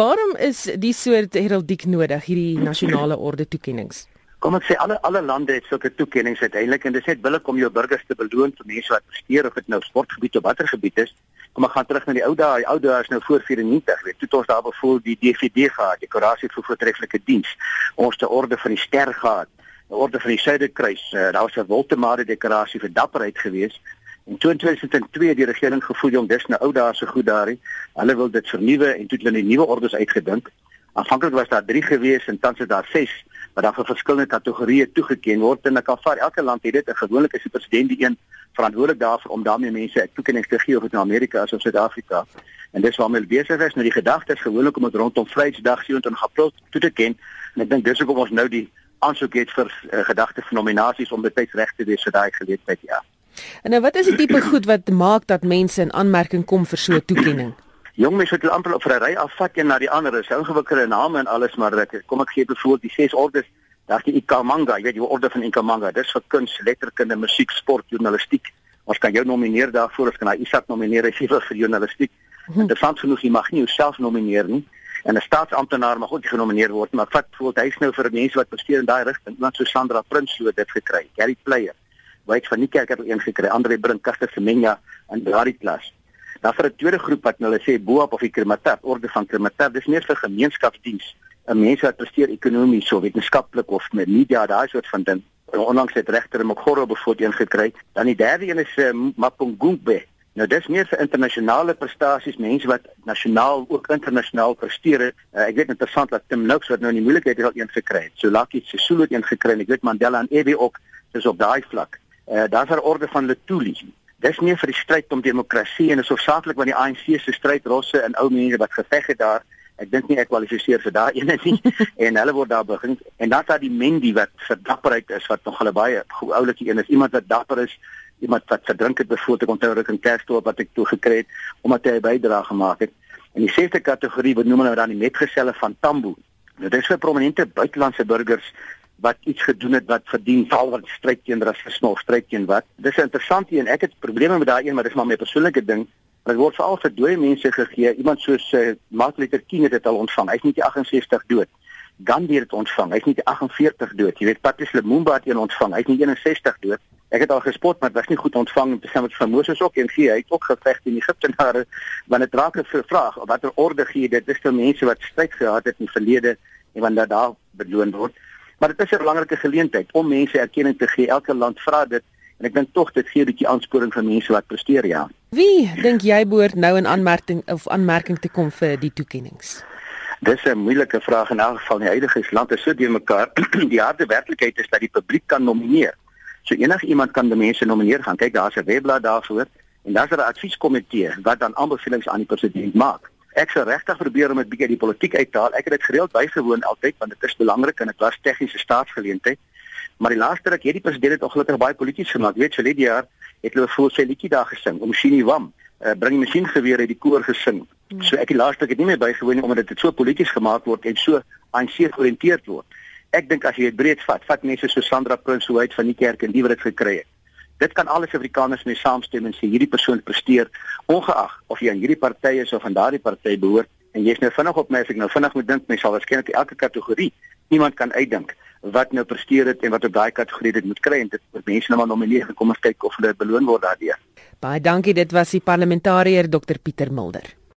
Waarom is die soort heraldiek nodig hierdie nasionale orde toekenninge? Kom ek sê alle alle lande het sulke toekenninge uiteindelik en dit sê billik om jou burgers te beloon vir mense wat presteer of dit nou sportgebied of watter gebied is. Kom ek gaan terug na die ou dae, die ou dae is nou voor 94, weet. Toe ons daar bevoel die DVD gehad, dekorasie vir voortreffelike diens. Ons 'n orde van die ster gehad, 'n orde van die Suiderkruis. Uh, daar was 'n Woltemade dekorasie vir dapperheid geweest. In 2002 die regering gevoel jong dis nou ou dae so goed daar. Hulle wil dit vernuwe en toe het hulle 'n nuwe ordes uitgedink. Aanvanklik was daar 3 gewees en tans is daar 6 wat dan vir verskillende kategorieë toegeken word en ek vat elke land het dit 'n gewoonlik is die president die een verantwoordelik daarvoor om daarmee mense 'n toekenning te gee of dit nou Amerika is of Suid-Afrika. En dis waarmee besig is nou die gedagte is gewoonlik om dit rondom Vrydag 27 April toe te ken en ek dink dis hoekom ons nou die aansoek het vir uh, gedagte vir nominasies om betyds reg te wees vir daai geleentheid ja. En nou wat is die tipe goed wat maak dat mense in aanmerking kom vir so 'n toekenning? Jong mense het amper op 'n ry afvat een na die ander. Dis ingewikkelde name en alles, maar ek kom ek gee byvoorbeeld die ses ordes. Daar's die Ikamanga, jy weet die orde van Ikamanga. Dis vir kuns, letterkunde, musiek, sport, journalistiek. Ons kan jou nomineer daarvoor, ons kan hy Isak nomineer as jy wil vir journalistiek. Hmm. Interessant genoeg, jy mag nie jouself nomineer nie. En 'n staatsamptenaar mag ook genomineer word, maar vat byvoorbeeld hy's nou vir mense wat presteer in daai rigting. Iemand so Sandra Prinsloo dit gekry. Gary Player. Wyk van die kerk het een gekry. Andre Brink, Kaster Semenya en daardie klas. Dan vir 'n tweede groep wat hulle sê boop of die krematab, orde van krematab, dis meer vir gemeenskapsdiens. Mense wat presteer ekonomies of wetenskaplik of met media, daai soort van ding. Onlangs het regter Mogoro bevoordeeld een gekry. Dan die derde een is uh, Mapungumbe. Nou dis meer vir internasionale prestasies, mense wat nasionaal ook internasionaal presteer. Uh, ek weet interessant dat Tim Noakes wat nou in die moeilikheid het al een gekry het. So Lucky Sisulu het een gekry en ek weet Mandela en Ewe ook, dis op daai vlak. Uh, daar's 'n orde van Lutuli dis nie vir die stryd om demokrasie en is hoofsaaklik want die ANC se stryd rosse en ou mense wat geveg het daar. Ek dink nie ek kwalifiseer vir daai ene nie. En hulle word daar begin. En dan daar die Mendi wat vir dapperheid is wat nog hulle baie oulike een is. Iemand wat dapper is iemand wat verdrink het bevoor te onthou ek 'n kerstop wat ek toe gekry het omdat hy 'n bydrae gemaak het. En die sesde kategorie wat noem hulle dan die metgeselle van Tambo. Nou dis vir prominente buitelandse burgers wat iets gedoen het wat verdien val wat stryd teen rasisme of stryd teen wat. Dis 'n interessante een. Ek het probleme met daai een, maar dis maar my persoonlike ding. Dit word veral vir dooie mense gegee. Iemand soos uh, Martin Luther King het dit al ontvang. Hy's nie die 68 dood. Gandhi het dit ontvang. Hy's nie die 48 dood. Jy weet Patrice Lumumba het dit ontvang. Hy's nie 61 dood. Ek het al gespot, maar dit was nie goed ontvang te sê met van Moses ook en gee. Hy het ook geveg in Egipte daar wanneer dit raak vir vraag watter orde gee dit is vir mense wat stryd gehad het in die verlede en wanneer daar beloon word. Maar dit is 'n belangrike geleentheid om mense erkenning te gee. Elke land vra dit en ek dink tog dit gee 'n bietjie aansporing vir mense wat presteer, ja. Wie dink jy behoort nou in aanmerking of aanmerking te kom vir die toekenninge? Dis 'n moeilike vraag in elk geval. Die huidige land is so deur mekaar. die harde werklikheid is dat die publiek kan nomineer. So enige iemand kan die mense nomineer gaan. Kyk, daar's 'n webblad daarvoor en daar's 'n advieskomitee wat dan aanbevelings aan die president maak ek sou regtig probeer om dit bietjie die politiek uit te haal. Ek het dit gereeld bygewoon altyd want dit is belangrik en dit was tegniese staatsgeleentheid. Maar die laaste ruk het die president dit ongelukkig baie polities gemaak. Weet jy, die jaar het hulle voor sy liedjie daar gesing om Shini Wam, uh, bring die masjien geweer uit die koor gesing. Hmm. So ek die laaste ruk het nie meer bygewoon nie omdat dit so polities gemaak word en so ANC georiënteerd word. Ek dink as jy dit breed vat, vat mense so Sandra Prinsloo uit van die kerk en die wat dit gekry het dit kan alles Afrikaners mee saamstem en sê hierdie persoon presteer ongeag of jy aan hierdie party is of aan daardie party behoort en jy's nou vinnig op my as ek nou vinnig moet dink mens sal waarskynlik elke kategorie iemand kan uitdink wat nou presteer het en wat op daai kategorie dit moet kry en dit moet mense nou maar nomineer en kom ons kyk of hulle beloon word daardeur. Baie dankie dit was die parlementariër Dr Pieter Mulder.